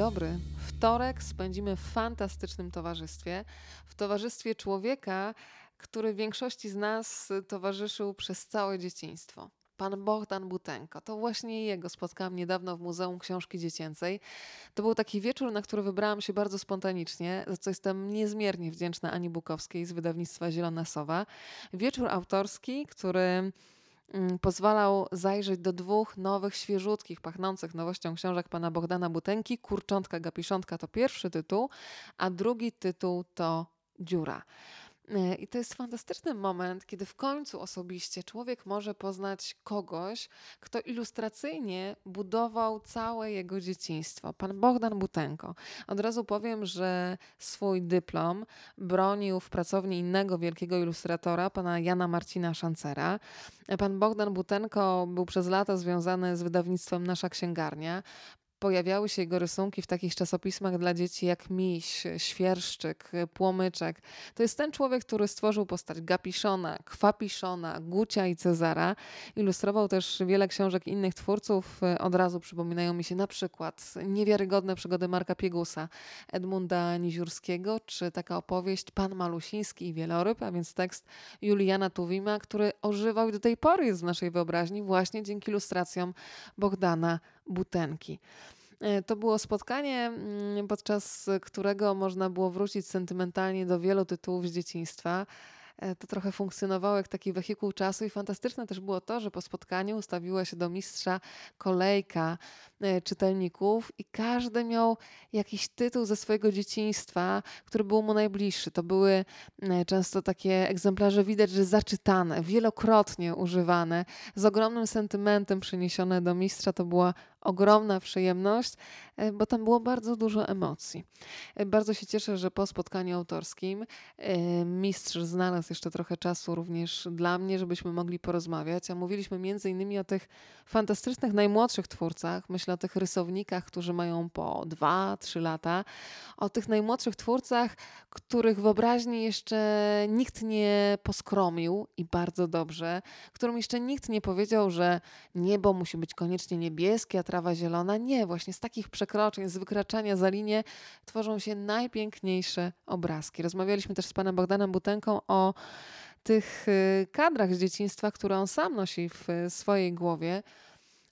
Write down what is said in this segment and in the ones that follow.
dobry. Wtorek spędzimy w fantastycznym towarzystwie. W towarzystwie człowieka, który większości z nas towarzyszył przez całe dzieciństwo. Pan Bogdan Butenko. To właśnie jego spotkałam niedawno w Muzeum Książki Dziecięcej. To był taki wieczór, na który wybrałam się bardzo spontanicznie, za co jestem niezmiernie wdzięczna Ani Bukowskiej z wydawnictwa Zielona Sowa. Wieczór autorski, który pozwalał zajrzeć do dwóch nowych, świeżutkich, pachnących nowością książek pana Bogdana Butenki. Kurczątka Gapiszątka to pierwszy tytuł, a drugi tytuł to Dziura. I to jest fantastyczny moment, kiedy w końcu osobiście człowiek może poznać kogoś, kto ilustracyjnie budował całe jego dzieciństwo. Pan Bogdan Butenko. Od razu powiem, że swój dyplom bronił w pracowni innego wielkiego ilustratora, pana Jana Marcina Szancera. Pan Bogdan Butenko był przez lata związany z wydawnictwem Nasza Księgarnia pojawiały się jego rysunki w takich czasopismach dla dzieci jak Miś, Świerszczyk, Płomyczek. To jest ten człowiek, który stworzył postać Gapiszona, Kwapiszona, Gucia i Cezara. Ilustrował też wiele książek innych twórców. Od razu przypominają mi się na przykład Niewiarygodne przygody Marka Piegusa, Edmunda Niziurskiego, czy taka opowieść Pan Malusiński i Wieloryb, a więc tekst Juliana Tuwima, który ożywał i do tej pory jest w naszej wyobraźni właśnie dzięki ilustracjom Bogdana Butenki. E, to było spotkanie, mm, podczas którego można było wrócić sentymentalnie do wielu tytułów z dzieciństwa. E, to trochę funkcjonowało jak taki wehikuł czasu i fantastyczne też było to, że po spotkaniu ustawiła się do mistrza kolejka czytelników i każdy miał jakiś tytuł ze swojego dzieciństwa, który był mu najbliższy. To były e, często takie egzemplarze, widać, że zaczytane, wielokrotnie używane, z ogromnym sentymentem przeniesione do mistrza. To była ogromna przyjemność, bo tam było bardzo dużo emocji. Bardzo się cieszę, że po spotkaniu autorskim mistrz znalazł jeszcze trochę czasu również dla mnie, żebyśmy mogli porozmawiać. A mówiliśmy między innymi o tych fantastycznych, najmłodszych twórcach. Myślę o tych rysownikach, którzy mają po dwa, trzy lata. O tych najmłodszych twórcach, których wyobraźni jeszcze nikt nie poskromił i bardzo dobrze, którym jeszcze nikt nie powiedział, że niebo musi być koniecznie niebieskie, a trawa zielona. Nie, właśnie z takich przekroczeń, z wykraczania za linię tworzą się najpiękniejsze obrazki. Rozmawialiśmy też z panem Bogdanem Butenką o tych y, kadrach z dzieciństwa, które on sam nosi w swojej głowie.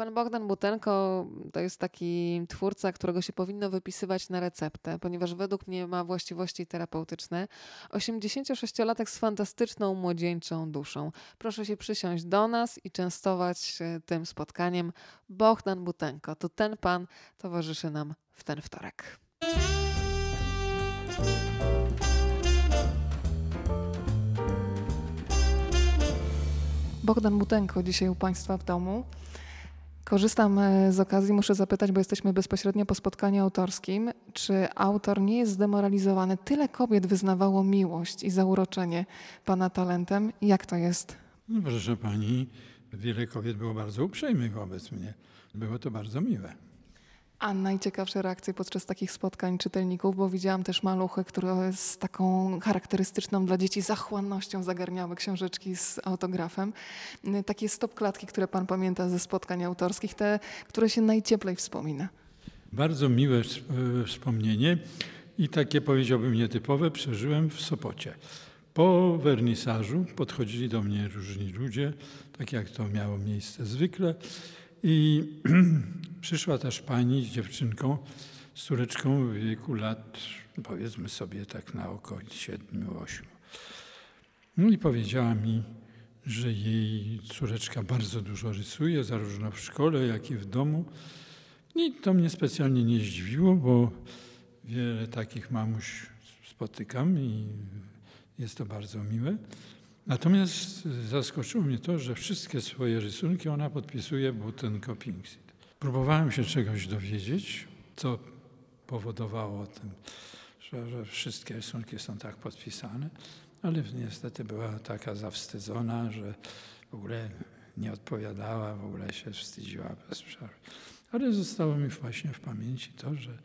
Pan Bogdan Butenko to jest taki twórca, którego się powinno wypisywać na receptę, ponieważ według mnie ma właściwości terapeutyczne. 86-latek z fantastyczną młodzieńczą duszą. Proszę się przysiąść do nas i częstować tym spotkaniem. Bogdan Butenko to ten pan towarzyszy nam w ten wtorek. Bogdan Butenko dzisiaj u Państwa w domu. Korzystam e, z okazji, muszę zapytać, bo jesteśmy bezpośrednio po spotkaniu autorskim, czy autor nie jest zdemoralizowany? Tyle kobiet wyznawało miłość i zauroczenie Pana talentem. Jak to jest? No proszę Pani, wiele kobiet było bardzo uprzejmych wobec mnie. Było to bardzo miłe. A najciekawsze reakcje podczas takich spotkań czytelników, bo widziałam też maluchy, które z taką charakterystyczną dla dzieci zachłannością zagarniały książeczki z autografem. Takie stopklatki, które pan pamięta ze spotkań autorskich, te, które się najcieplej wspomina. Bardzo miłe wspomnienie i takie powiedziałbym nietypowe przeżyłem w Sopocie. Po wernisażu podchodzili do mnie różni ludzie, tak jak to miało miejsce zwykle. I przyszła też pani z dziewczynką, z córeczką w wieku lat, powiedzmy sobie tak na około 7-8. No i powiedziała mi, że jej córeczka bardzo dużo rysuje, zarówno w szkole, jak i w domu. I to mnie specjalnie nie zdziwiło, bo wiele takich mamuś spotykam i jest to bardzo miłe. Natomiast zaskoczyło mnie to, że wszystkie swoje rysunki ona podpisuje Butenko Pinksit. Próbowałem się czegoś dowiedzieć, co powodowało tym, że, że wszystkie rysunki są tak podpisane, ale niestety była taka zawstydzona, że w ogóle nie odpowiadała, w ogóle się wstydziła bez przerwy. Ale zostało mi właśnie w pamięci to, że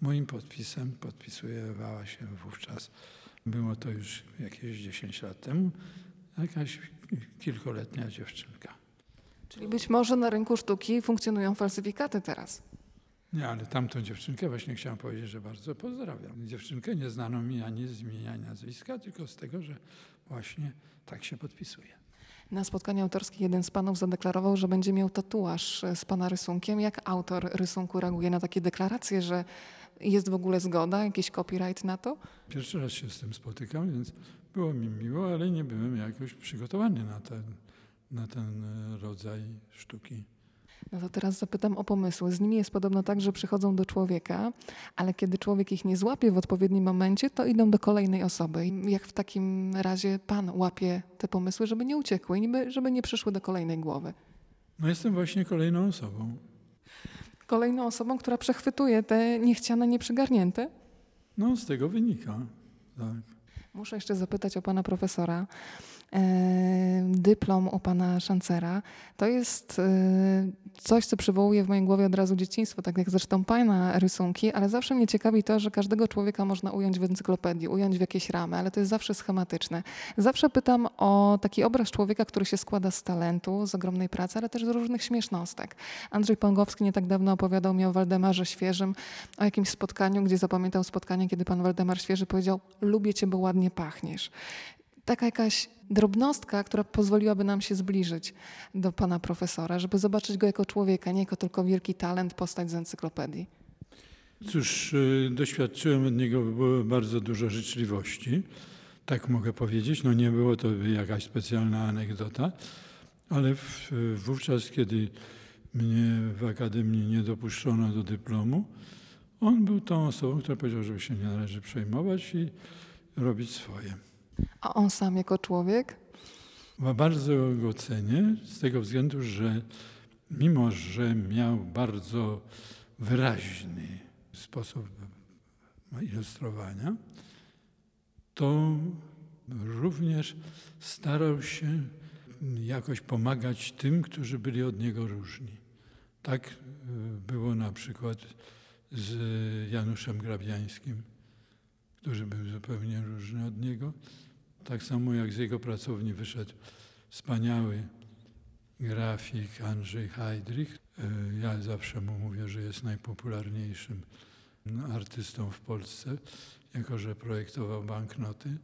moim podpisem podpisywała się wówczas było to już jakieś 10 lat temu. Jakaś kilkuletnia dziewczynka. Czyli być może na rynku sztuki funkcjonują falsyfikaty teraz. Nie, ale tamtą dziewczynkę właśnie chciałem powiedzieć, że bardzo pozdrawiam. Dziewczynkę nie znano mi ani z imienia, ani nazwiska, tylko z tego, że właśnie tak się podpisuje. Na spotkaniu autorskim jeden z panów zadeklarował, że będzie miał tatuaż z pana rysunkiem. Jak autor rysunku reaguje na takie deklaracje, że jest w ogóle zgoda, jakiś copyright na to? Pierwszy raz się z tym spotykam, więc było mi miło, ale nie byłem jakoś przygotowany na ten, na ten e, rodzaj sztuki. No to teraz zapytam o pomysły. Z nimi jest podobno tak, że przychodzą do człowieka, ale kiedy człowiek ich nie złapie w odpowiednim momencie, to idą do kolejnej osoby. I Jak w takim razie pan łapie te pomysły, żeby nie uciekły, niby, żeby nie przyszły do kolejnej głowy? No jestem właśnie kolejną osobą. Kolejną osobą, która przechwytuje te niechciane, nieprzygarnięte? No z tego wynika. Tak. Muszę jeszcze zapytać o pana profesora. Dyplom u pana Szancera to jest e, coś, co przywołuje w mojej głowie od razu dzieciństwo, tak jak zresztą pana rysunki, ale zawsze mnie ciekawi to, że każdego człowieka można ująć w encyklopedii, ująć w jakieś ramy, ale to jest zawsze schematyczne. Zawsze pytam o taki obraz człowieka, który się składa z talentu, z ogromnej pracy, ale też z różnych śmiesznostek. Andrzej Pągowski nie tak dawno opowiadał mi o Waldemarze Świeżym, o jakimś spotkaniu, gdzie zapamiętał spotkanie, kiedy pan Waldemar Świeży powiedział: Lubię cię, bo ładnie pachniesz. Taka jakaś drobnostka, która pozwoliłaby nam się zbliżyć do pana profesora, żeby zobaczyć go jako człowieka, nie jako tylko wielki talent, postać z encyklopedii. Cóż, y, doświadczyłem od niego bardzo dużo życzliwości, tak mogę powiedzieć. No nie było to jakaś specjalna anegdota, ale w, wówczas, kiedy mnie w Akademii nie dopuszczono do dyplomu, on był tą osobą, która powiedział, że się nie należy przejmować i robić swoje. A on sam jako człowiek? Bardzo go cenię z tego względu, że mimo, że miał bardzo wyraźny sposób ilustrowania, to również starał się jakoś pomagać tym, którzy byli od niego różni. Tak y, było na przykład z Januszem Grabiańskim, który był zupełnie różny od niego. Tak samo jak z jego pracowni wyszedł wspaniały grafik Andrzej Heydrich. E, Ja zawsze mu mówię, że jest najpopularniejszym artystą w Polsce, jako że projektował banknoty.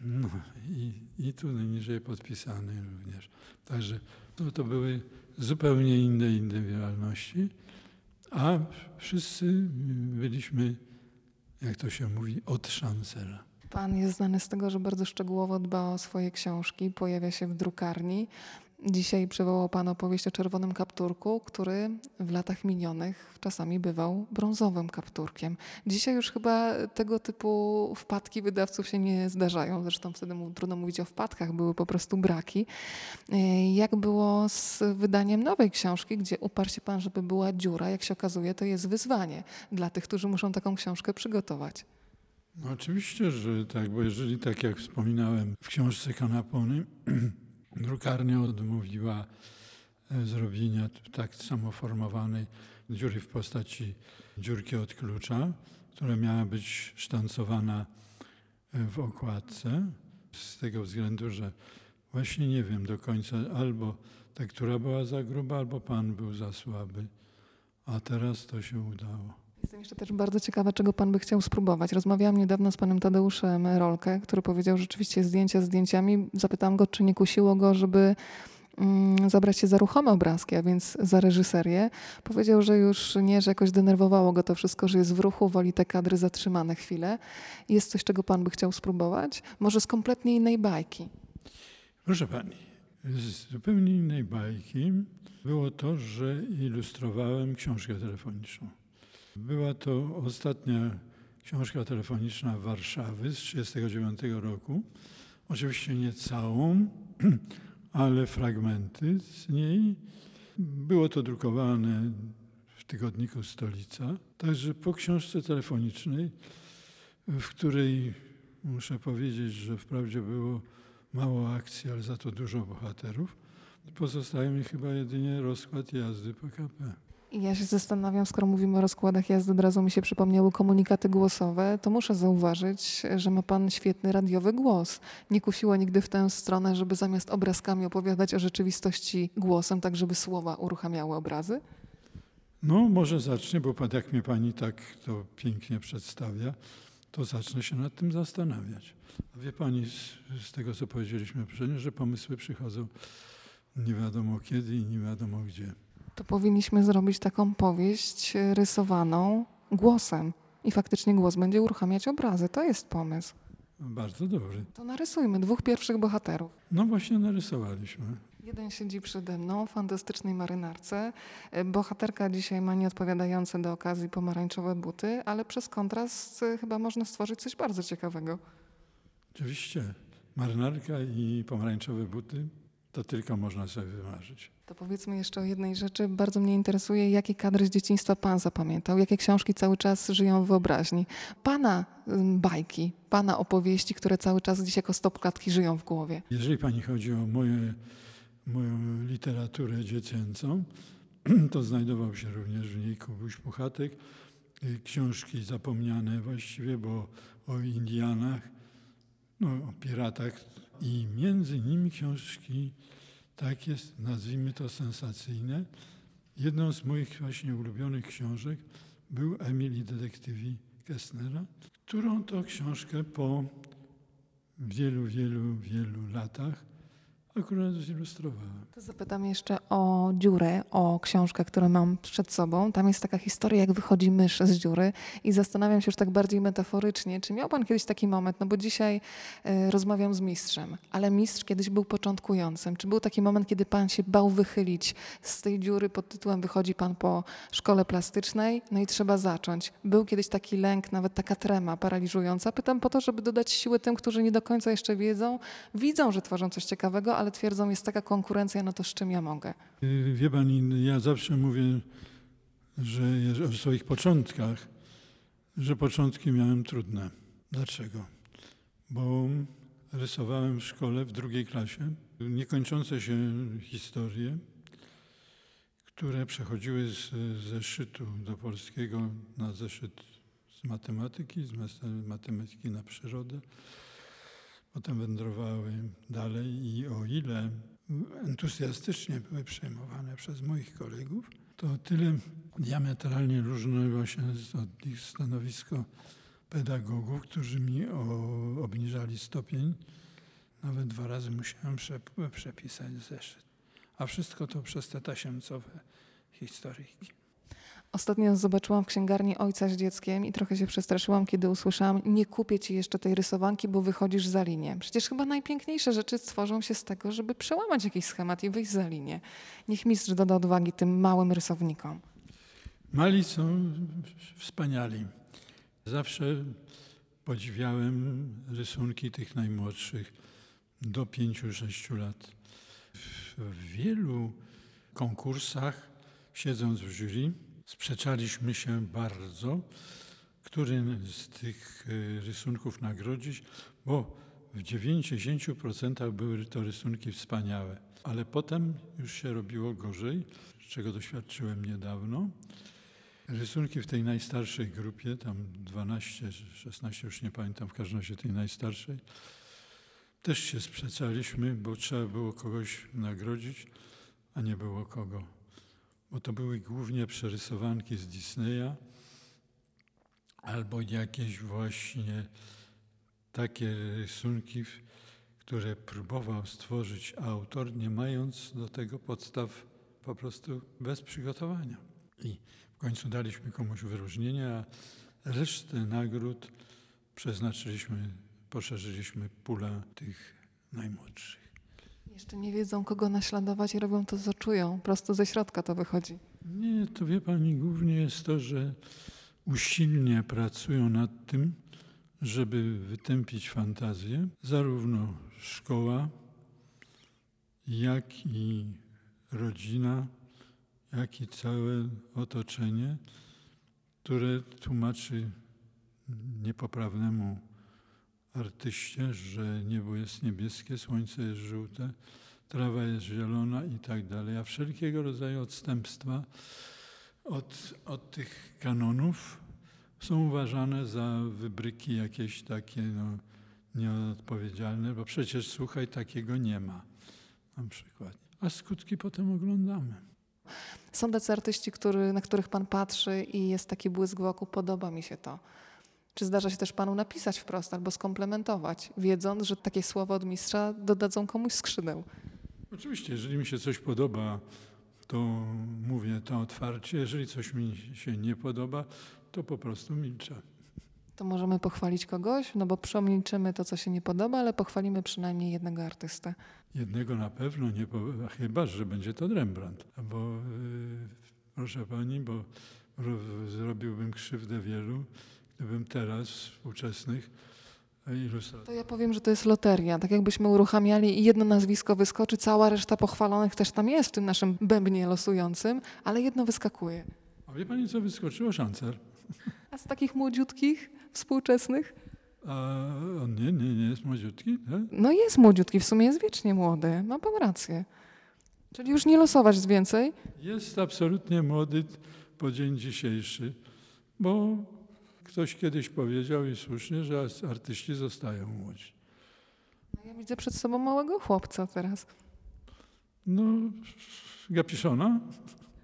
No i, i tu niżej podpisany również. Także no, to były zupełnie inne indywidualności, a wszyscy byliśmy, jak to się mówi, od szancera. Pan jest znany z tego, że bardzo szczegółowo dba o swoje książki, pojawia się w drukarni. Dzisiaj przywołał Pan opowieść o czerwonym kapturku, który w latach minionych czasami bywał brązowym kapturkiem. Dzisiaj już chyba tego typu wpadki wydawców się nie zdarzają. Zresztą wtedy trudno mówić o wpadkach, były po prostu braki. E, Jak było z wydaniem nowej książki, gdzie uparł się Pan, żeby była dziura? Jak się okazuje, to jest wyzwanie dla tych, którzy muszą taką książkę przygotować. No oczywiście, że tak, bo jeżeli tak jak wspominałem w książce Kanapony, drukarnia odmówiła e, zrobienia tak samo formowanej dziury w postaci dziurki od klucza, która miała być sztancowana e, w okładce, z tego względu, że właśnie nie wiem do końca, albo tektura była za gruba, albo pan był za słaby, a teraz to się udało. Jestem jeszcze też bardzo ciekawa, czego Pan by chciał spróbować. Rozmawiałam niedawno z Panem Tadeuszem Rolkę, który powiedział że rzeczywiście zdjęcia zdjęciami. Zapytałam go, czy nie kusiło go, żeby mm, zabrać się za ruchome obrazki, a więc za reżyserię. Powiedział, że już nie, że jakoś denerwowało go to wszystko, że jest w ruchu, woli te kadry zatrzymane chwilę. Jest coś, czego Pan by chciał spróbować? Może z kompletnie innej bajki. Proszę pani, z zupełnie innej bajki było to, że ilustrowałem książkę telefoniczną. Była to ostatnia książka telefoniczna Warszawy z 1939 roku. Oczywiście nie całą, ale fragmenty z niej. Było to drukowane w tygodniku Stolica. Także po książce telefonicznej, w której muszę powiedzieć, że wprawdzie było mało akcji, ale za to dużo bohaterów. Pozostaje mi chyba jedynie rozkład jazdy PKP. Ja się zastanawiam, skoro mówimy o rozkładach jazdy, od razu mi się przypomniały komunikaty głosowe, to muszę zauważyć, że ma pan świetny radiowy głos. Nie kusiło nigdy w tę stronę, żeby zamiast obrazkami opowiadać o rzeczywistości głosem, tak żeby słowa uruchamiały obrazy? No, może zacznie, bo jak mnie pani tak to pięknie przedstawia, to zacznę się nad tym zastanawiać. A wie pani, z, z tego co powiedzieliśmy poprzednio, że pomysły przychodzą nie wiadomo kiedy i nie wiadomo gdzie. To powinniśmy zrobić taką powieść e, rysowaną głosem. I faktycznie głos będzie uruchamiać obrazy. To jest pomysł. Bardzo dobry. To narysujmy dwóch pierwszych bohaterów. No właśnie narysowaliśmy. Jeden siedzi przede mną w fantastycznej marynarce. E, Bohaterka dzisiaj ma nieodpowiadające do okazji pomarańczowe buty, ale przez kontrast e, chyba można stworzyć coś bardzo ciekawego. Oczywiście marynarka i pomarańczowe buty to tylko można sobie wymarzyć. To powiedzmy jeszcze o jednej rzeczy. Bardzo mnie interesuje, jakie kadry z dzieciństwa pan zapamiętał, jakie książki cały czas żyją w wyobraźni. Pana bajki, pana opowieści, które cały czas gdzieś jako stopklatki żyją w głowie. Jeżeli pani chodzi o moje, moją literaturę dziecięcą, to znajdował się również w niej Kubuś Puchatek, y, książki zapomniane właściwie, bo o Indianach, no, o piratach i między nimi książki takie, nazwijmy to sensacyjne. Jedną z moich właśnie ulubionych książek był Emil i detektywi Kessnera, którą to książkę po wielu, wielu, wielu latach akurat zilustrowałem. To zapytam jeszcze o dziurę, o książkę, którą mam przed sobą. Tam jest taka historia, jak wychodzi mysz z dziury i zastanawiam się już tak bardziej metaforycznie, czy miał pan kiedyś taki moment, no bo dzisiaj e, rozmawiam z mistrzem, ale mistrz kiedyś był początkującym. Czy był taki moment, kiedy pan się bał wychylić z tej dziury pod tytułem wychodzi pan po szkole plastycznej, no i trzeba zacząć. Był kiedyś taki lęk, nawet taka trema paraliżująca. Pytam po to, żeby dodać siły tym, którzy nie do końca jeszcze wiedzą, widzą, że tworzą coś ciekawego, ale twierdzą, jest taka konkurencja, no to z czym ja mogę? Wie pani, ja zawsze mówię, że o swoich początkach, że początki miałem trudne. Dlaczego? Bo rysowałem w szkole w drugiej klasie niekończące się historie, które przechodziły z zeszytu do polskiego na zeszyt z matematyki, z matematyki na przyrodę. Potem wędrowały dalej i o ile entuzjastycznie były przyjmowane przez moich kolegów, to tyle diametralnie różne właśnie od ich stanowisko pedagogów, którzy mi o, obniżali stopień. Nawet dwa razy musiałem prze, przepisać zeszyt. A wszystko to przez te tasiemcowe historyjki. Ostatnio zobaczyłam w księgarni ojca z dzieckiem i trochę się przestraszyłam, kiedy usłyszałam: Nie kupię ci jeszcze tej rysowanki, bo wychodzisz za linię. Przecież chyba najpiękniejsze rzeczy tworzą się z tego, żeby przełamać jakiś schemat i wyjść za linię. Niech mistrz doda odwagi tym małym rysownikom. Mali są wspaniali. Zawsze podziwiałem rysunki tych najmłodszych do 5-6 lat. W wielu konkursach, siedząc w jury, sprzeczaliśmy się bardzo, który z tych y, rysunków nagrodzić, bo w 90% były to rysunki wspaniałe. Ale potem już się robiło gorzej, czego doświadczyłem niedawno. Rysunki w tej najstarszej grupie, tam 12, 16, już nie pamiętam, w każdym razie tej najstarszej, też się sprzeczaliśmy, bo trzeba było kogoś nagrodzić, a nie było kogo. Bo to były głównie przerysowanki z Disneya albo jakieś właśnie takie rysunki, które próbował stworzyć autor, nie mając do tego podstaw po prostu bez przygotowania. I w końcu daliśmy komuś wyróżnienie, a resztę nagród przeznaczyliśmy, poszerzyliśmy pulę tych najmłodszych. Jeszcze nie wiedzą, kogo naśladować i robią to, co czują. Prosto ze środka to wychodzi. Nie, to wie pani, głównie jest to, że usilnie pracują nad tym, żeby wytępić fantazję, zarówno szkoła, jak i rodzina, jak i całe otoczenie, które tłumaczy niepoprawnemu artyście, że niebo jest niebieskie, słońce jest żółte, trawa jest zielona i tak dalej, a wszelkiego rodzaju odstępstwa od, od tych kanonów są uważane za wybryki jakieś takie no, nieodpowiedzialne, bo przecież słuchaj, takiego nie ma na przykład. A skutki potem oglądamy. Są tacy artyści, który, na których pan patrzy i jest taki błysk wokół, podoba mi się to. Czy zdarza się też panu napisać wprost albo skomplementować, wiedząc, że takie słowa od mistrza dodadzą komuś skrzydeł? Oczywiście, jeżeli mi się coś podoba, to mówię to otwarcie. Jeżeli coś mi się nie podoba, to po prostu milczę. To możemy pochwalić kogoś, no bo przemilczymy to, co się nie podoba, ale pochwalimy przynajmniej jednego artystę. Jednego na pewno nie powiem, chyba że będzie to Rembrandt. Bo yy, proszę pani, bo ro- zrobiłbym krzywdę wielu, gdybym teraz współczesnych ilustratorów. To ja powiem, że to jest loteria. Tak jakbyśmy uruchamiali i jedno nazwisko wyskoczy, cała reszta pochwalonych też tam jest w tym naszym bębnie losującym, ale jedno wyskakuje. A wie pani, co wyskoczyło? Szancer. A z takich młodziutkich, współczesnych? A on nie, nie, nie jest młodziutki, tak? No jest młodziutki, w sumie jest wiecznie młody. Ma pan rację. Czyli już nie losować z więcej? Jest absolutnie młody po dzień dzisiejszy, bo ktoś kiedyś powiedział i słusznie, że artyści zostają młodzi. No Ja widzę przed sobą małego chłopca teraz. No, Gapiszona?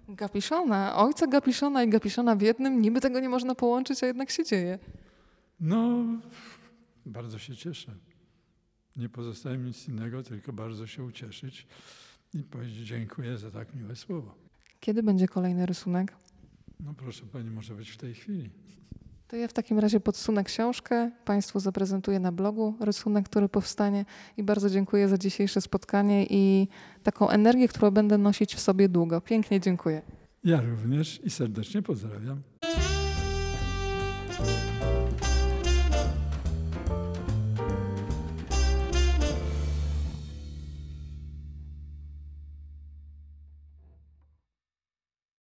Gapiszona, ojca Gapiszona i Gapiszona w jednym, niby tego nie można połączyć, a jednak się dzieje. No, bardzo się cieszę. Nie pozostaje mi nic innego, tylko bardzo się ucieszyć i powiedzieć dziękuję za tak miłe słowo. Kiedy będzie kolejny rysunek? No proszę pani, może być w tej chwili. To ja w takim razie podsunę książkę, Państwu zaprezentuję na blogu rysunek, który powstanie i bardzo dziękuję za dzisiejsze spotkanie i taką energię, którą będę nosić w sobie długo. Pięknie dziękuję. Ja również i serdecznie pozdrawiam.